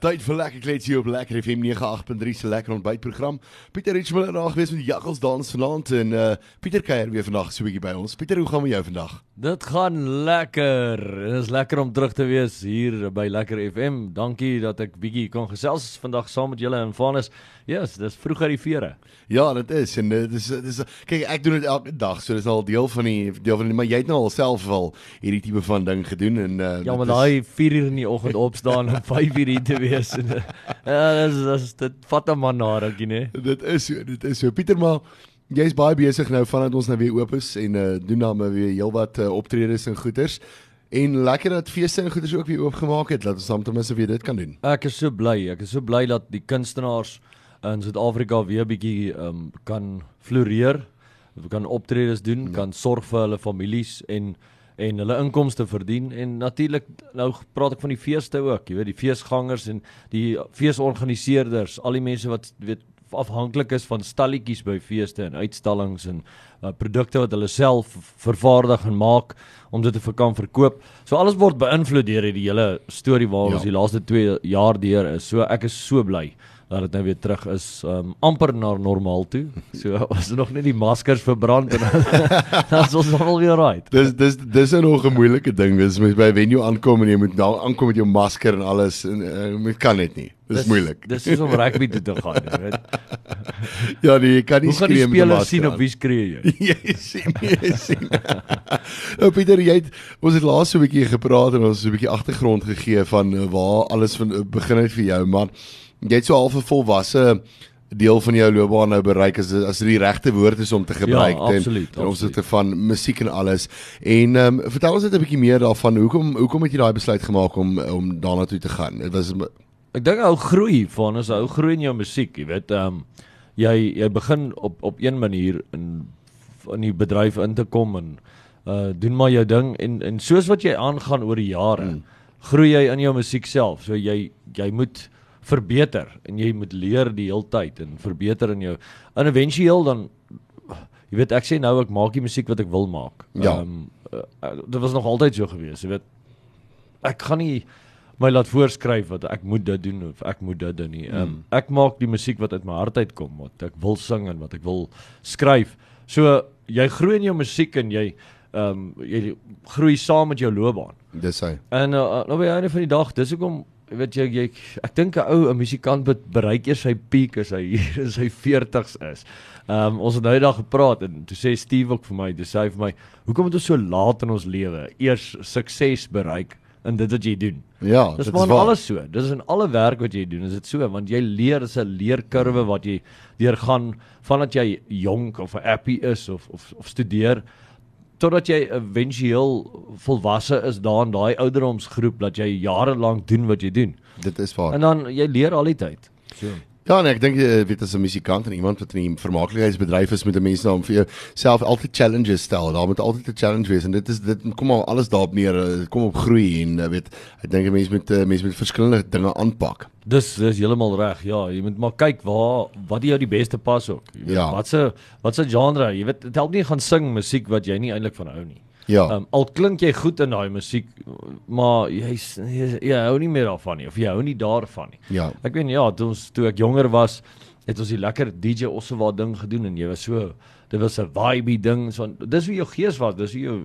Tyd vir lekker kletsie op Lekker FM 98.3 se lekker ontbytprogram. Pieter Richmond raag wees met Jaggels dans vanaand en uh Pieter kuier weer vandag so 'n bietjie by ons. Pieter, hoe gaan met jou vandag? Dit gaan lekker. Dit is lekker om terug te wees hier by Lekker FM. Dankie dat ek bietjie kon gesels vandag saam met julle en Vanus. Ja, yes, dis vroeg uit die vere. Ja, dit is en dit is dit is kyk ek doen dit elke dag, so dis al deel van die deel van die maar jy het nou al self al hierdie tipe van ding gedoen en uh Ja, maar daai 4 uur in die oggend opstaan en 5 uur hier te wees en uh, ja, dis dis dit vat 'n man na rukkie, né? Dit is so, dit is so. Pieter, maar jy's baie besig nou vandat ons nou weer oop is en uh doen dan maar weer heelwat uh, optredes en goeters. En lekker dat feeste en goeders ook weer oopgemaak het. Laat ons dan ten minste weer dit kan doen. Ek is so bly. Ek is so bly dat die kunstenaars in Suid-Afrika weer bietjie um, kan floreer. kan optredes doen, ja. kan sorg vir hulle families en en hulle inkomste verdien en natuurlik nou praat ek van die feeste ook, jy weet die feesgangers en die feesorganiseerders, al die mense wat weet afhanklik is van stalletjies by feeste en uitstallings en uh, produkte wat hulle self vervaardig en maak om dit te kan verkoop. So alles word beïnvloed deur hierdie hele storie waar ja. ons die laaste 2 jaar deur is. So ek is so bly dat dit nou weer terug is um, amper na normaal toe. So as nog net die maskers verbrand en dan is ons al weer right. Dis dis dis is nog 'n moeilike ding. Dis met by venue aankom en jy moet nou aankom met jou masker en alles en uh, kan net nie. Dis, dis moeilik. Dis is om rugby toe te gaan, jy weet. ja, nee, jy kan nie skree met die masker. sien op wie skree jy? jy sien, jy sien. nou Pieter, jy het ons het laas so 'n bietjie gepraat en ons so 'n bietjie agtergrond gegee van uh, waar alles van uh, begin het vir jou, maar jy het so half 'n volwasse deel van jou loopbaan nou bereik as as dit die regte woord is om te gebruik ja, absoluut, ten opsigte van musiek en alles. En ehm um, vertel ons net 'n bietjie meer daarvan. Hoekom hoekom het jy daai besluit gemaak om om daarna toe te gaan? Dit was Ek dink ou groei van ons ou groei in jou musiek, jy weet, ehm um, jy jy begin op op een manier in in die bedryf in te kom en uh doen maar jou ding en en soos wat jy aangaan oor die jare, hmm. groei jy in jou musiek self. So jy jy moet verbeter en jy moet leer die hele tyd en verbeter in jou en éventueel dan jy weet ek sê nou ek maak die musiek wat ek wil maak. Ja. Um, uh, dit was nog altyd so gewees, jy weet. Ek gaan nie my laat voorskryf wat ek moet dit doen of ek moet dit doen nie. Um, mm. ek maak die musiek wat uit my hart uitkom, wat ek wil sing en wat ek wil skryf. So jy groei in jou musiek en jy ehm um, jy groei saam met jou loopbaan. Dis hy. En uh, nou by einde van die dag, dis hoekom weet jy jy ek dink 'n ou 'n musikant moet bereik eers sy piek as hy hier in sy 40's is. Ehm um, ons het nou eendag gepraat en toe sê Steve ook vir my, dis hy vir my, hoekom moet ons so laat in ons lewe eers sukses bereik in dit wat jy doen? Ja, dis dit maar alles so. Dis in alle werk wat jy doen, is dit so want jy leer is 'n leerkurwe wat jy deurgaan vandat jy jonk of 'n appie is of of of studeer totdat jy éventueel volwasse is daar in daai ouderdomsgroep dat jy jare lank doen wat jy doen. Dit is waar. En dan jy leer al die tyd. So. Ja, nee, ek dink jy eh, weet as 'n musikant en iemand wat in die vermaaklikheidsbedryf is met 'n mens om vir jouself altyd challenges stel. Daar moet altyd 'n challenge wees en dit is dit kom al alles daarop neer. Dit kom op groei en eh, weet ek dink 'n mens moet mense met verskillende dinge aanpak. Dis dis heeltemal reg. Ja, jy moet maar kyk waar wat jou die beste pas ook. Jy weet ja. watse watse genre, jy weet dit help nie gaan sing musiek wat jy nie eintlik van hou nie. Ja. Um, al klink jy goed in daai musiek, maar jy's jy, jy hou nie meer daarvan nie of jy hou nie daarvan nie. Ja. Ek weet ja, toe ons toe ek jonger was, het ons die lekker DJ Ossewa ding gedoen en jy was so dit was 'n vibe ding so dis hoe jou gees was dis hoe jou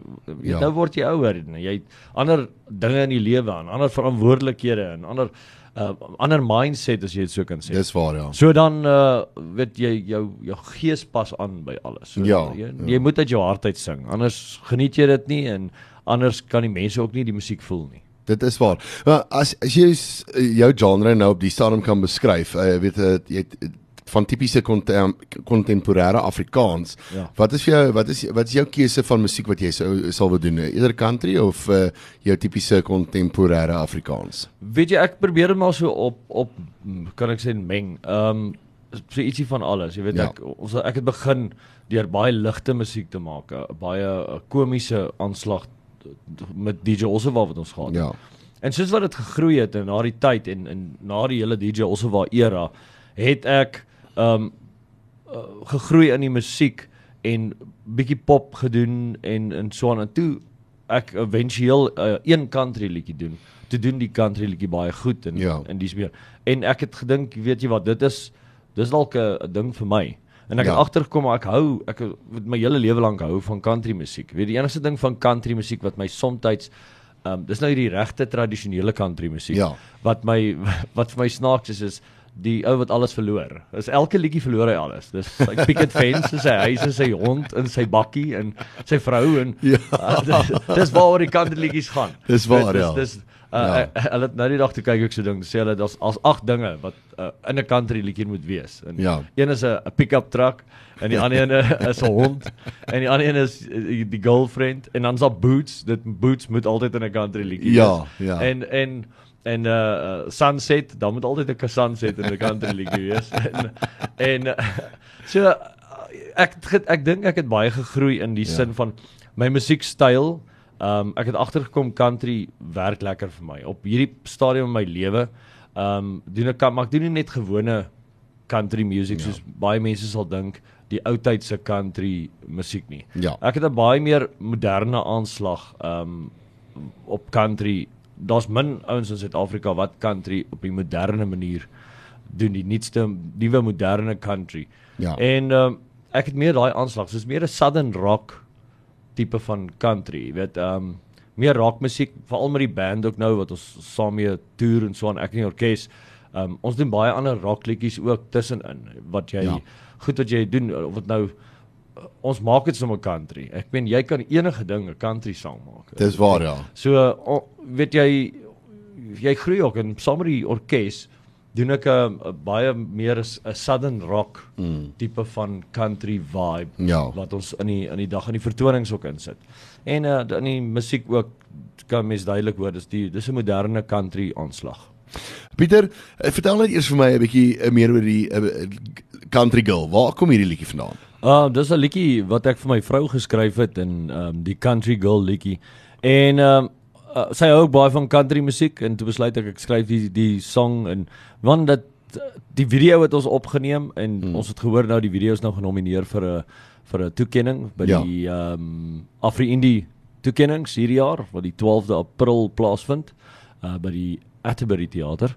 ja. nou word jy ouer en jy het ander dinge in die lewe aan ander verantwoordelikhede en ander uh, ander mindset as jy dit so kan sê. Dis waar ja. So dan uh weet jy jou jou gees pas aan by alles. So, ja, jy, ja. jy moet uit jou hart uit sing. Anders geniet jy dit nie en anders kan die mense ook nie die musiek voel nie. Dit is waar. Maar as as jy jou genre nou op die stadium kan beskryf, uh, weet jy jy van tipiese kontemporêre Afrikaans. Ja. Wat is vir jou wat is wat is jou keuse van musiek wat jy sou sal wil doen? Eerder country of uh, jou tipiese kontemporêre Afrikaans? Weet jy ek probeer dit maar so op op kan ek sê meng. Ehm um, so ietsie van alles. Jy weet ja. ek ons ek het begin deur baie ligte musiek te maak, baie komiese aanslag met DJ Ossewa wat ons gehad het. Ja. En soos wat dit gegroei het in na die tyd en in na die hele DJ Ossewa era het ek um uh, gegroei in die musiek en bietjie pop gedoen en en so aan en toe ek éventueel uh, een country liedjie doen. Toe doen die country liedjie baie goed en Ja. en dis meer. En ek het gedink, weet jy wat, dit is dis dalk 'n 'n ding vir my. En ek Ja. het agtergekom maar ek hou ek het my hele lewe lank hou van country musiek. Weet die enigste ding van country musiek wat my soms ehm um, dis nou hierdie regte tradisionele country musiek Ja. wat my wat vir my snaaks is is die ou wat alles verloor. Is elke liedjie verloor hy alles. Dis sy picket fence, sy huis en sy hond en sy bakkie en sy vrou en Ja. uh, dis, dis waaroor die country liedjies gaan. Dis waar, dis, ja. Dis Ja. uh, ja. hulle het nou die dag toe kyk ek so ding sê hulle daar's as agt dinge wat uh, in 'n country liedjie moet wees. En Ja. een is 'n 'n pick-up truck en die ander een is 'n hond en die ander een is uh, die girlfriend en dan's daar boots. Dit boots moet altyd in 'n country liedjie Ja, wees. ja. En en en uh sunset, dan moet altyd 'n sunset in 'n country liedjie wees. En en uh, so uh, ek ek, dink ek het baie gegroei in die Ja. sin van my musiekstyl. Um ek het agtergekom country werk lekker vir my. Op hierdie stadium in my lewe, um doen ek maar ek doen nie net gewone country music Ja. soos baie mense sal dink die ou tydse country musiek nie. Ja. Ek het 'n baie meer moderne aanslag um op country. Daar's min ouens in Suid-Afrika wat country op die moderne manier doen, die nuutste nuwe moderne country. Ja. En um, ek het meer daai aanslag, soos meer 'n southern rock tipe van country, jy weet, um meer rockmusiek, veral met die band ook nou wat ons saam mee toer en so aan ek in die orkes. Um ons doen baie ander rockliedjies ook tussenin wat jy Ja. ja. goed wat jy doen of dit nou ons maak dit sommer country. Ek meen jy kan enige ding 'n country sang maak. Dis waar ja. So o, weet jy jy groei ook en saam met die orkes doen ek 'n baie meer 'n southern rock mm. tipe van country vibe Ja. wat ons in die in die dag in die vertonings ook insit. En uh, in die musiek ook kan mens duidelik hoor dis die dis 'n moderne country aanslag. Pieter, vertel net eers vir my 'n bietjie eh, meer oor die uh, Country Girl. Waar kom hierdie liedjie vandaan? Uh dis 'n liedjie wat ek vir my vrou geskryf het en ehm um, die Country Girl liedjie. En ehm um, uh, sy hou ook baie van country musiek en toe besluit ek ek skryf die die song en want dat die video het ons opgeneem en hmm. ons het gehoor nou die video is nou genomineer vir 'n vir 'n toekenning by Ja. die ehm um, Afri Indie toekennings hierdie jaar wat die 12de April plaasvind uh by die Atterbury Theater.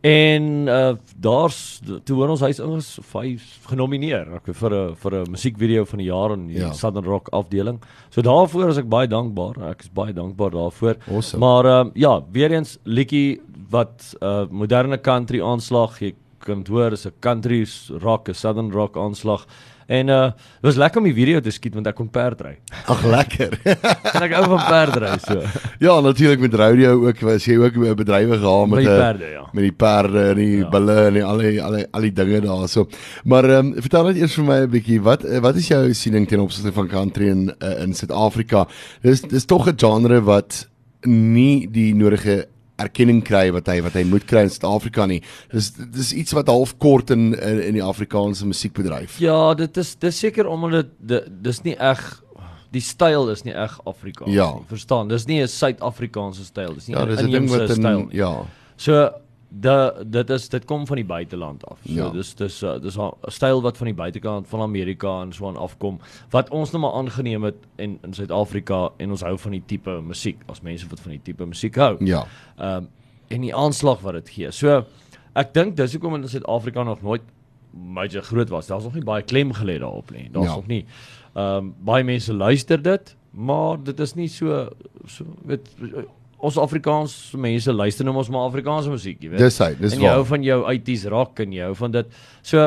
En uh daar's toe hoor ons hy's ons vyf genomineer ek vir 'n vir 'n musiekvideo van die jaar in die Ja. Southern Rock afdeling. So daarvoor is ek baie dankbaar. Ek is baie dankbaar daarvoor. Awesome. Maar uh ja, weer eens liedjie wat uh moderne country aanslag. Jy kan hoor is 'n country rock, 'n Southern rock aanslag. En uh was lekker om die video te skiet want ek kon perdry. Ag lekker. En ek hou van perdry so. ja, natuurlik met rodeo ook was jy ook 'n bedrywe gehad met die 'n perde, ja. met die perde en die ja. Bulle en die, al die al die al die dinge daarso. Maar ehm um, vertel net eers vir my 'n bietjie wat eh, wat is jou siening ten opsigte van country in uh, in Suid-Afrika? Dis dis tog 'n genre wat nie die nodige erkenning kry wat hy wat hy moet kry in Suid-Afrika nie. Dis dis iets wat half kort in in, in die Afrikaanse musiekbedryf. Ja, dit is dis seker omdat dit di- dis nie reg die styl is nie reg Afrikaans Ja. nie. Verstaan? Dis nie 'n Suid-Afrikaanse styl, dis nie Ja, 'n ding inheemse styl nie. ja. So da dit is dit kom van die buiteland af. So Ja. dis dis uh, dis 'n styl wat van die buitekant van Amerika en so aan afkom wat ons nou maar aangeneem het en in Suid-Afrika en ons hou van die tipe musiek as mense wat van die tipe musiek hou. Ja. Ehm um, en die aanslag wat dit gee. So ek dink dis hoekom in Suid-Afrika nog nooit major groot was. Daar's nog nie baie klem gelê daarop nie. Daar's ja. nog nie ehm um, baie mense luister dit, maar dit is nie so so weet ons Afrikaans mense luister nou mos maar Afrikaanse musiek, jy weet. Dis hy, dis en jy waar. hou van jou 80s rock en jy hou van dit. So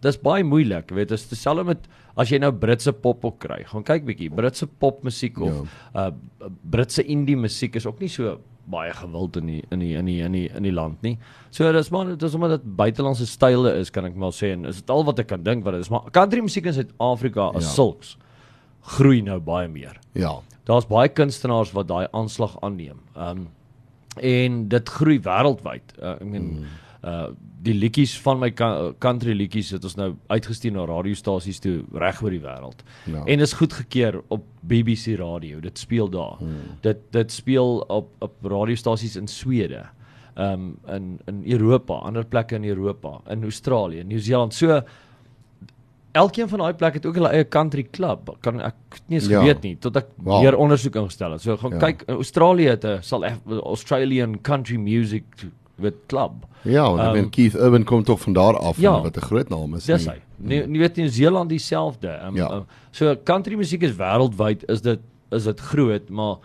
dis baie moeilik, jy weet. Dit is dieselfde met as jy nou Britse pop ook kry. Gaan kyk bietjie, Britse popmusiek of ja. uh Britse indie musiek is ook nie so baie gewild in die in die in die in die in die land nie. So dis maar dis omdat dit buitelandse style is, kan ek maar sê en is dit al wat ek kan dink wat dit is. Maar country musiek in Suid-Afrika as ja. sulks groei nou baie meer. Ja. Daar's baie kunstenaars wat daai aanslag aanneem. Ehm um, en dit groei wêreldwyd. Uh, ek meen mm. uh die liedjies van my country liedjies het ons nou uitgestuur na radiostasies toe reg oor die wêreld. Ja. En is goedgekeur op BBC radio. Dit speel daar. Mm. Dit dit speel op op radiostasies in Swede. Ehm um, in in Europa, ander plekke in Europa, in Australië, Nieu-Seeland. So elkeen van daai plekke het ook hulle eie country club. Kan ek nie eens Ja. geweet nie tot ek Wow. meer ondersoek ingestel het. So gaan Ja. kyk Australië het 'n sal Australian Country Music with club. Ja, want ek Ehm, um, Keith Urban kom tog van daar af Ja. wat 'n groot naam is. Dis nie. hy. Nee, jy weet Nieu-Seeland dieselfde. Um, Ja. uh, so country musiek is wêreldwyd is dit is dit groot, maar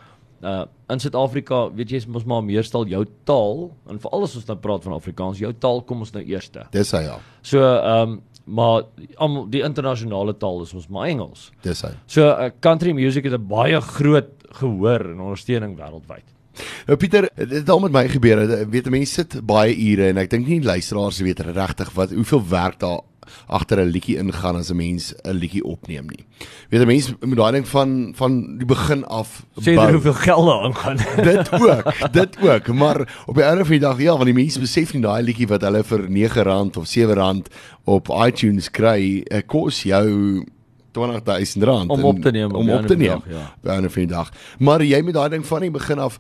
uh in Suid-Afrika, weet jy, is mos maar meestal jou taal en veral as ons nou praat van Afrikaans, jou taal kom ons nou eerste. Dis hy ja. So ehm um, maar almal die internasionale taal is ons maar Engels. Dis hy. So uh, country music het 'n baie groot gehoor en ondersteuning wêreldwyd. Nou Pieter, dit het al met my gebeur. Weet mense sit baie ure en ek dink nie luisteraars weet regtig wat hoeveel werk daar agter 'n liedjie ingaan as 'n mens 'n liedjie opneem nie. Weet 'n mens moet daai ding van van die begin af Sê jy hoeveel geld daar ingaan? dit ook, dit ook, maar op die einde van die dag ja, want die mense besef nie daai liedjie wat hulle vir R9 of R7 op iTunes kry, eh, kos jou R20000 Om op te neem om op te neem. dag, ja. Op die einde van die dag. Maar jy moet daai ding van die begin af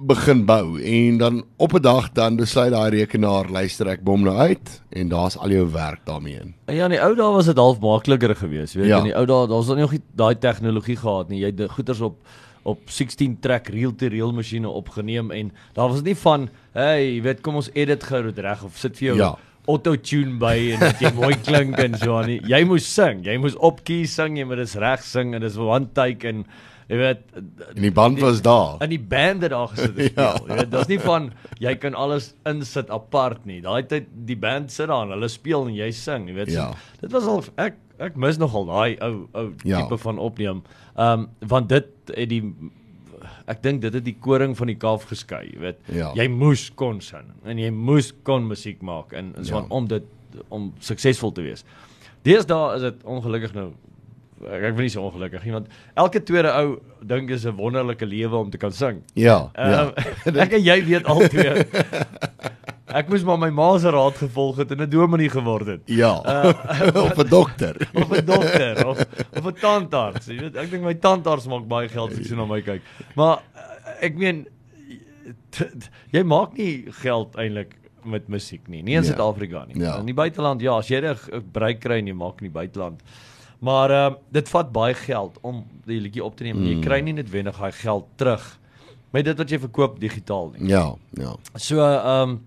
begin bou en dan op 'n dag dan besluit daai rekenaar luister ek bom nou uit en daar's al jou werk daarmee in. Ja, in die ou dae was dit half makliker geweest, weet jy. Ja. In die ou dae, daar's nog nie daai tegnologie gehad nie. Jy het goeders op op 16 track reel-to-reel masjiene opgeneem en daar was nie van, hey, jy weet, kom ons edit gou dit reg of sit vir jou Ja. auto-tune by en dat jy mooi klink en so aan. nie. Jy moes sing, jy moes op key sing, jy moet dit reg sing en dis one take en jy weet En die band was daar. in die band het daar gesit te Ja. Jy weet, daar's nie van jy kan alles insit apart nie. Daai tyd die band sit daar en hulle speel en jy sing, jy weet. Ja. So, dit was al ek ek mis nogal daai ou ou Ja. tipe van opneem. Ehm um, want dit het die ek dink dit het die koring van die kalf geskei, jy weet. Ja. Jy moes kon sing en jy moes kon musiek maak en, en so Ja. om dit om suksesvol te wees. Deesdae is dit ongelukkig nou ek, ek weet nie so ongelukkig nie want elke tweede ou dink is 'n wonderlike lewe om te kan sing. Ja, Ehm ja. ek en jy weet al twee. Ek moes maar my ma se raad gevolg het en 'n dominee geword het. Ja. of 'n dokter. Of 'n dokter of of 'n tandarts. Jy weet, ek dink my tandarts maak baie geld as ek so na my kyk. Maar eh, ek meen jy maak nie geld eintlik met musiek nie. Nie in Ja. Suid-Afrika nie. Ja. In die buiteland ja, as jy 'n bereik kry en jy maak in die buiteland. Maar ehm uh, dit vat baie geld om die liedjie op te neem. Mm. Jy kry nie noodwendig daai geld terug met dit wat jy verkoop digitaal nie. Ja, ja. So ehm um,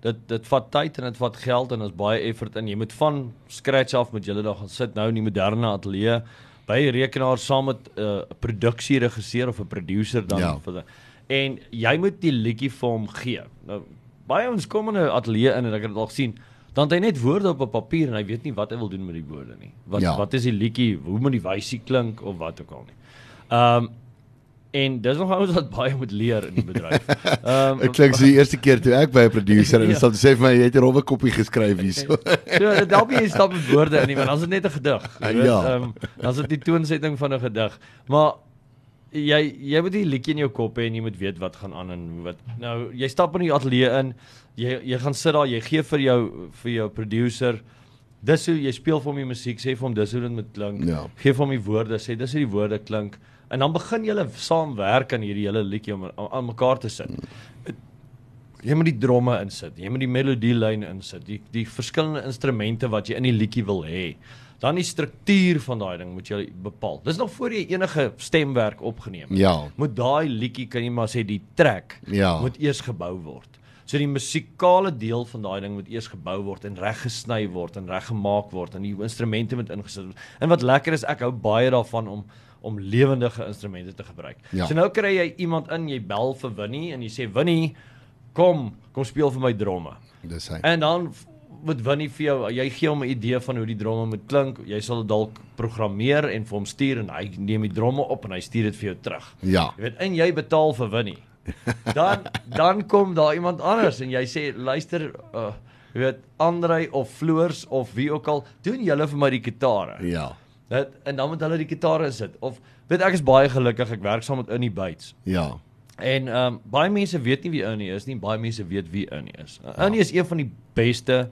dit dit vat tyd en dit vat geld en ons baie effort in. Jy moet van scratch af met julle daar gaan sit nou in die moderne ateljee by 'n rekenaar saam met 'n uh, produksieregisseur of 'n producer dan Ja. vir en jy moet die liedjie vir hom gee. Nou baie ons kom in 'n ateljee in en ek het dit al gesien dan het hy net woorde op 'n papier en hy weet nie wat hy wil doen met die woorde nie. Wat Ja. wat is die liedjie? Hoe moet die wysie klink of wat ook al nie. Ehm um, en dis nog ouens wat baie moet leer in die bedryf. Ehm Ek klink so die eerste keer toe ek by 'n producer en Ja. ja. sê vir my jy het 'n rowwe koppie geskryf hierso. So dit help nie stap met woorde in nie, want dan is dit net 'n gedig. jy weet. Ja. Ehm dan is dit die toonsetting van 'n gedig. Maar jy jy moet die liedjie in jou kop hê en jy moet weet wat gaan aan en wat nou jy stap in die ateljee in, jy jy gaan sit daar, jy gee vir jou vir jou producer dis hoe jy speel vir hom die musiek, sê vir hom dis hoe dit moet klink. Ja. Gee vir hom die woorde, sê dis hoe die woorde klink en dan begin julle saam werk aan hierdie hele liedjie om aan, aan mekaar te sit. Jy moet die dromme insit, jy moet die melodielyn insit, die die verskillende instrumente wat jy in die liedjie wil hê. Dan die struktuur van daai ding moet jy bepaal. Dis nog voor jy enige stemwerk opgeneem het. Ja. Moet daai liedjie kan jy maar sê die track Ja. moet eers gebou word. So die musikale deel van daai ding moet eers gebou word en reg gesny word en reg gemaak word en die instrumente moet ingesit word. En wat lekker is, ek hou baie daarvan om om lewendige instrumente te gebruik. Ja. So nou kry jy iemand in, jy bel vir Winnie en jy sê Winnie, kom, kom speel vir my dromme. Dis hy. En dan moet Winnie vir jou, jy gee hom 'n idee van hoe die dromme moet klink. Jy sal dit dalk programmeer en vir hom stuur en hy neem die dromme op en hy stuur dit vir jou terug. Ja. Jy weet, en jy betaal vir Winnie. Dan dan kom daar iemand anders en jy sê luister uh jy weet Andrei of Floors of wie ook al, doen julle vir my die gitare. Ja. Dit en dan moet hulle die gitare insit. Of weet ek is baie gelukkig ek werk saam met Annie Bates. Ja. En ehm um, baie mense weet nie wie Ernie is nie, baie mense weet wie Ernie is. Ja. Ernie is een van die beste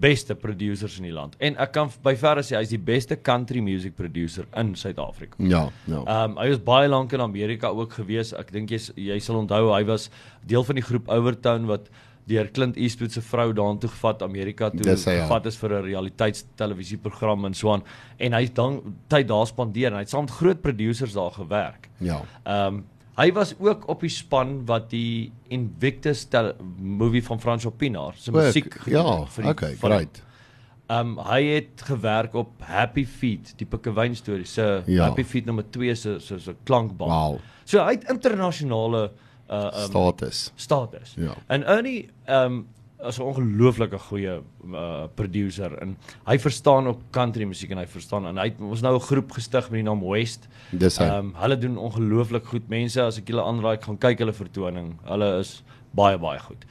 beste producers in die land. En ek kan by verre sê hy's die beste country music producer in Suid-Afrika. Ja. Ja. Ehm um, hy was baie lank in Amerika ook gewees. Ek dink jy jy sal onthou hy was deel van die groep Overtone wat deur Clint Eastwood se vrou daartoe gevat Amerika toe Dis hy, ja. gevat is vir 'n realiteitstelevisieprogram en so aan en hy het dan tyd daar spandeer en hy het saam met groot producers daar gewerk. Ja. Ehm um, hy was ook op die span wat die Invictus tel- movie van Franco Pienaar se musiek ja, gedoen vir die okay, film. great. Um, hy het gewerk op Happy Feet, die Pikkewyn storie se Ja. Happy Feet nommer 2 se se se klankbaan. Wow. So hy het internasionale uh um, Status. status. Ja. En Ernie um, is 'n ongelooflike goeie uh producer en hy verstaan ook country musiek en hy verstaan en hy het ons nou 'n groep gestig met die naam West. Dis hy. Ehm um, hulle doen ongelooflik goed. Mense as ek julle aanraai gaan kyk hulle vertoning. Hulle is baie baie goed.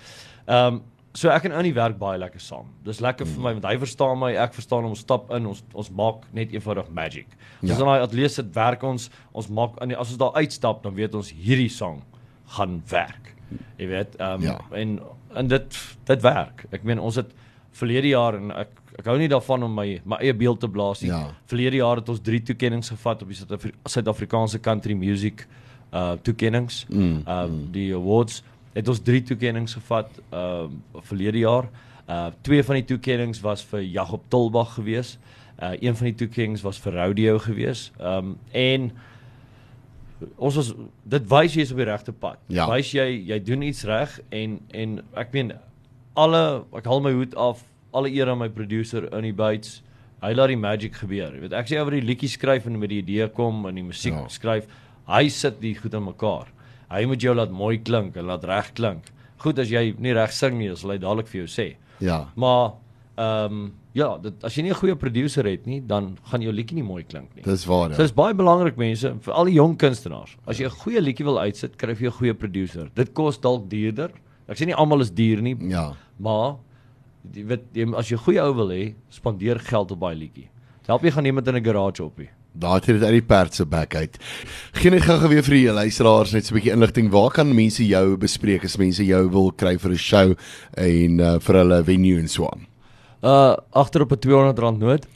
Ehm um, so ek en Ernie werk baie lekker saam. Dis lekker vir my want hy verstaan my, ek verstaan hom. Ons stap in, ons ons maak net eenvoudig magic. As Ja. ons in daai ateljee sit, werk ons, ons maak in die- as ons daar uitstap, dan weet ons hierdie sang gaan werk. Jy weet, ehm um, Ja. en en dit dit werk. Ek meen ons het verlede jaar en ek ek hou nie daarvan om my my eie beeld te blaas nie. Ja. Verlede jaar het ons 3 toekenninge gevat op die Suid-Afri- Suid-Afrikaanse country music uh toekennings. Mm, uh die awards het ons 3 toekennings gevat uh verlede jaar. Uh twee van die toekennings was vir Jakob Tilbag gewees. Uh een van die toekennings was vir Rodeo gewees. Um en ons was dit wys jy is op die regte pad. Ja. Wys jy jy doen iets reg en en ek meen alle ek haal my hoed af, alle eer aan my producer Ernie Bates. Hy laat die magic gebeur. Jy weet ek sê oor die liedjie skryf en met die idee kom en die musiek Ja. ja. skryf. Hy sit die goed aan mekaar. Hy moet jou laat mooi klink en laat reg klink. Goed as jy nie reg sing nie, sal hy dadelik vir jou sê. Ja. Maar ehm um, ja, dit as jy nie 'n goeie producer het nie, dan gaan jou liedjie nie mooi klink nie. Dis waar. So Ja. dis baie belangrik mense, vir al die jong kunstenaars. As jy 'n goeie liedjie wil uitsit, kry jy 'n goeie producer. Dit kos dalk duurder. Ek sê nie almal is duur nie, Ja. maar jy weet jy, as jy 'n goeie ou wil hê, spandeer geld op daai liedjie. Help jy gaan iemand in 'n garage op nie. Daar het dit uit die perd se bek uit. Geen net gou weer vir die luisteraars net so 'n bietjie inligting. Waar kan mense jou bespreek as mense jou wil kry vir 'n show en uh, vir hulle venue en so aan? Uh agter op 'n R200 noot.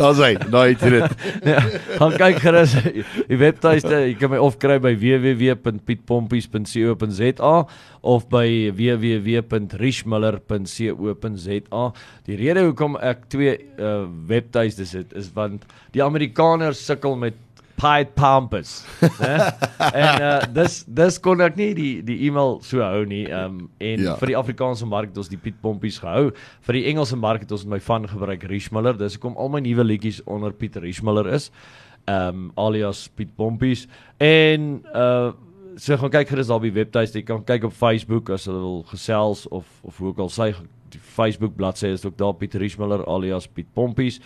Daar's hy. Daai het jy dit. ja, gaan kyk gerus die webtuiste. Jy kan my of kry by www.pietpompies.co.za of by www.richmiller.co.za. Die rede hoekom ek twee uh, webtuistes het is want die Amerikaners sukkel met Pied Pompous, né? en uh, dis dis kon ek nie die die e-mail so hou nie. Um en Ja. vir die Afrikaanse mark het ons die Piet Pompies gehou. Vir die Engelse mark het ons my van gebruik Richmiller. Dis hoekom al my nuwe liedjies onder Piet Richmiller is. Um alias Piet Pompies. En uh so gaan kyk gerus daar die webtuiste. Jy kan kyk op Facebook as hulle wil gesels of of hoe ook al sy die Facebook bladsy is ook daar Piet Richmiller alias Piet Pompies.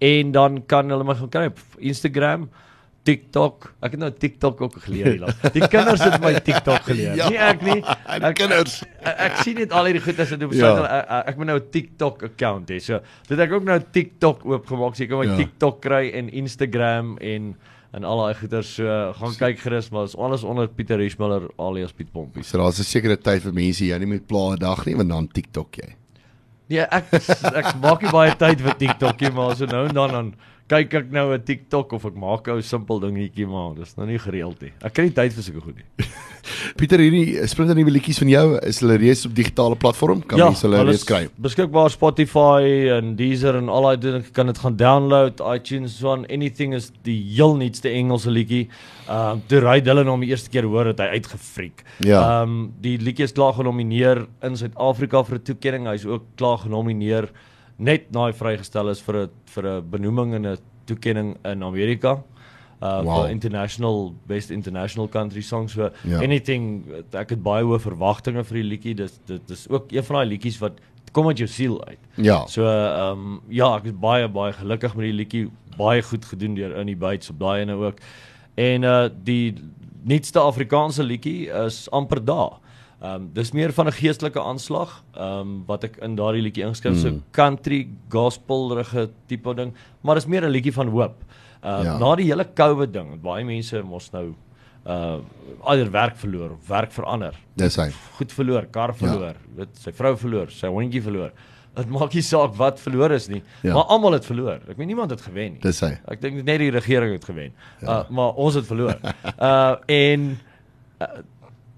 En dan kan hulle my gaan kry op Instagram. TikTok. Ek het nou TikTok ook geleer hierlaas. Die kinders het my TikTok geleer. Ja, nie ek nie. die kinders. Ek, ek sien net al hierdie goed as dit op Ja. ja. ek, ek moet nou 'n TikTok account hê. So, dit ek ook nou TikTok oopgemaak. So jy kan my Ja. TikTok kry en Instagram en en al daai goeters so gaan kyk gerus maar is alles onder Pieter Richmiller alias Piet Pompies. So daar's 'n sekere tyd vir mense jy nie met pla 'n dag nie want dan TikTok jy. Nee, ek ek maak nie baie tyd vir TikTok nie, maar so nou en dan dan kyk ek nou 'n TikTok of ek maak 'n simpel dingetjie maar dis nou nie gereeld nie. Ek kry nie tyd vir sulke goed nie. Pieter hierdie splinter nuwe liedjies van jou is hulle reeds op digitale platform kan ja, mense hulle reeds kry. Beskikbaar Spotify en Deezer en al daai dinge kan dit gaan download, iTunes so on anything is die heel nuutste Engelse liedjie. Ehm um, toe ry Dylan hom die eerste keer hoor het hy uitgefriek. Ja. Ehm um, die liedjie is klaar genomineer in Suid-Afrika vir 'n toekenning. Hy's ook klaar genomineer net na hy vrygestel is vir 'n vir 'n benoeming in 'n toekenning in Amerika. Uh Wow. vir international best international country song so Ja. ja. anything ek het baie hoë verwagtinge vir die liedjie dis dit is ook een van daai liedjies wat kom uit jou siel uit. Ja. So ehm um, ja, ek is baie baie gelukkig met die liedjie, baie goed gedoen deur Annie Bates op daai ene ook. En uh die nuutste Afrikaanse liedjie is amper daar. Ehm um, dis meer van 'n geestelike aanslag ehm um, wat ek in daardie liedjie ingeskryf mm. so country gospelrige tipe ding, maar dis meer 'n liedjie van hoop. Ehm uh, Ja. ja. na die hele COVID ding, baie mense mos nou uh eider werk verloor werk verander Dis hy. goed verloor, kar verloor, ja. weet sy vrou verloor, sy hondjie verloor. Dit maak nie saak wat verloor is nie, Ja. ja. maar almal het verloor. Ek meen niemand het gewen nie. Dis hy. Ek dink net die regering het gewen. Ja. Uh, maar ons het verloor. uh en uh,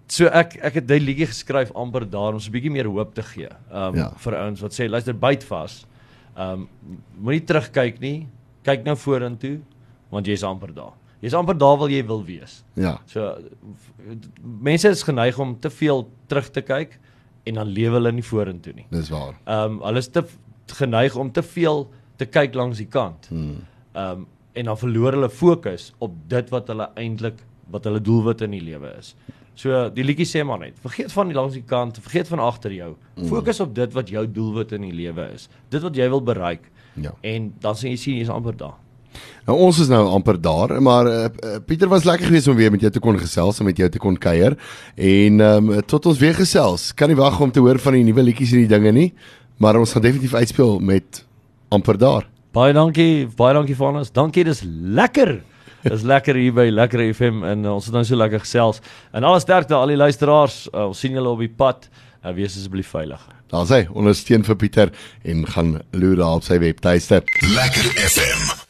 so ek ek het daai liedjie geskryf amper daar om so 'n bietjie meer hoop te gee. Um Ja. vir ouens wat sê luister byt vas. Um moenie terugkyk nie. Kyk nou vorentoe want jy's amper daar. Jy's amper daar waar jy wil wees. Ja. So mense is geneig om te veel terug te kyk en dan lewe hulle nie vorentoe nie. Dis waar. Um, hulle is te geneig om te veel te kyk langs die kant. Hmm. Um, en dan verloor hulle fokus op dit wat hulle eintlik wat hulle doelwit in die lewe is. So die liedjie sê maar net, vergeet van die langs die kant, vergeet van agter jou. Fokus op dit wat jou doelwit in die lewe is. Dit wat jy wil bereik. Ja. En dan sien jy sien jy's amper daar. Nou ons is nou amper daar, maar uh, Pieter was lekker geweest om weer met jou te kon gesels en met jou te kon kuier. En ehm um, tot ons weer gesels. Kan nie wag om te hoor van die nuwe liedjies en die dinge nie, maar ons gaan definitief uitspeel met amper daar. Baie dankie, baie dankie vir ons. Dankie, dis lekker. Dis lekker hier by Lekker FM en uh, ons het nou so lekker gesels. En alle sterkte aan al die luisteraars. Uh, ons sien julle op die pad. Uh, wees asseblief veilig. Daar's hy, ondersteun vir Pieter en gaan loer daar op sy webtuiste. Lekker FM.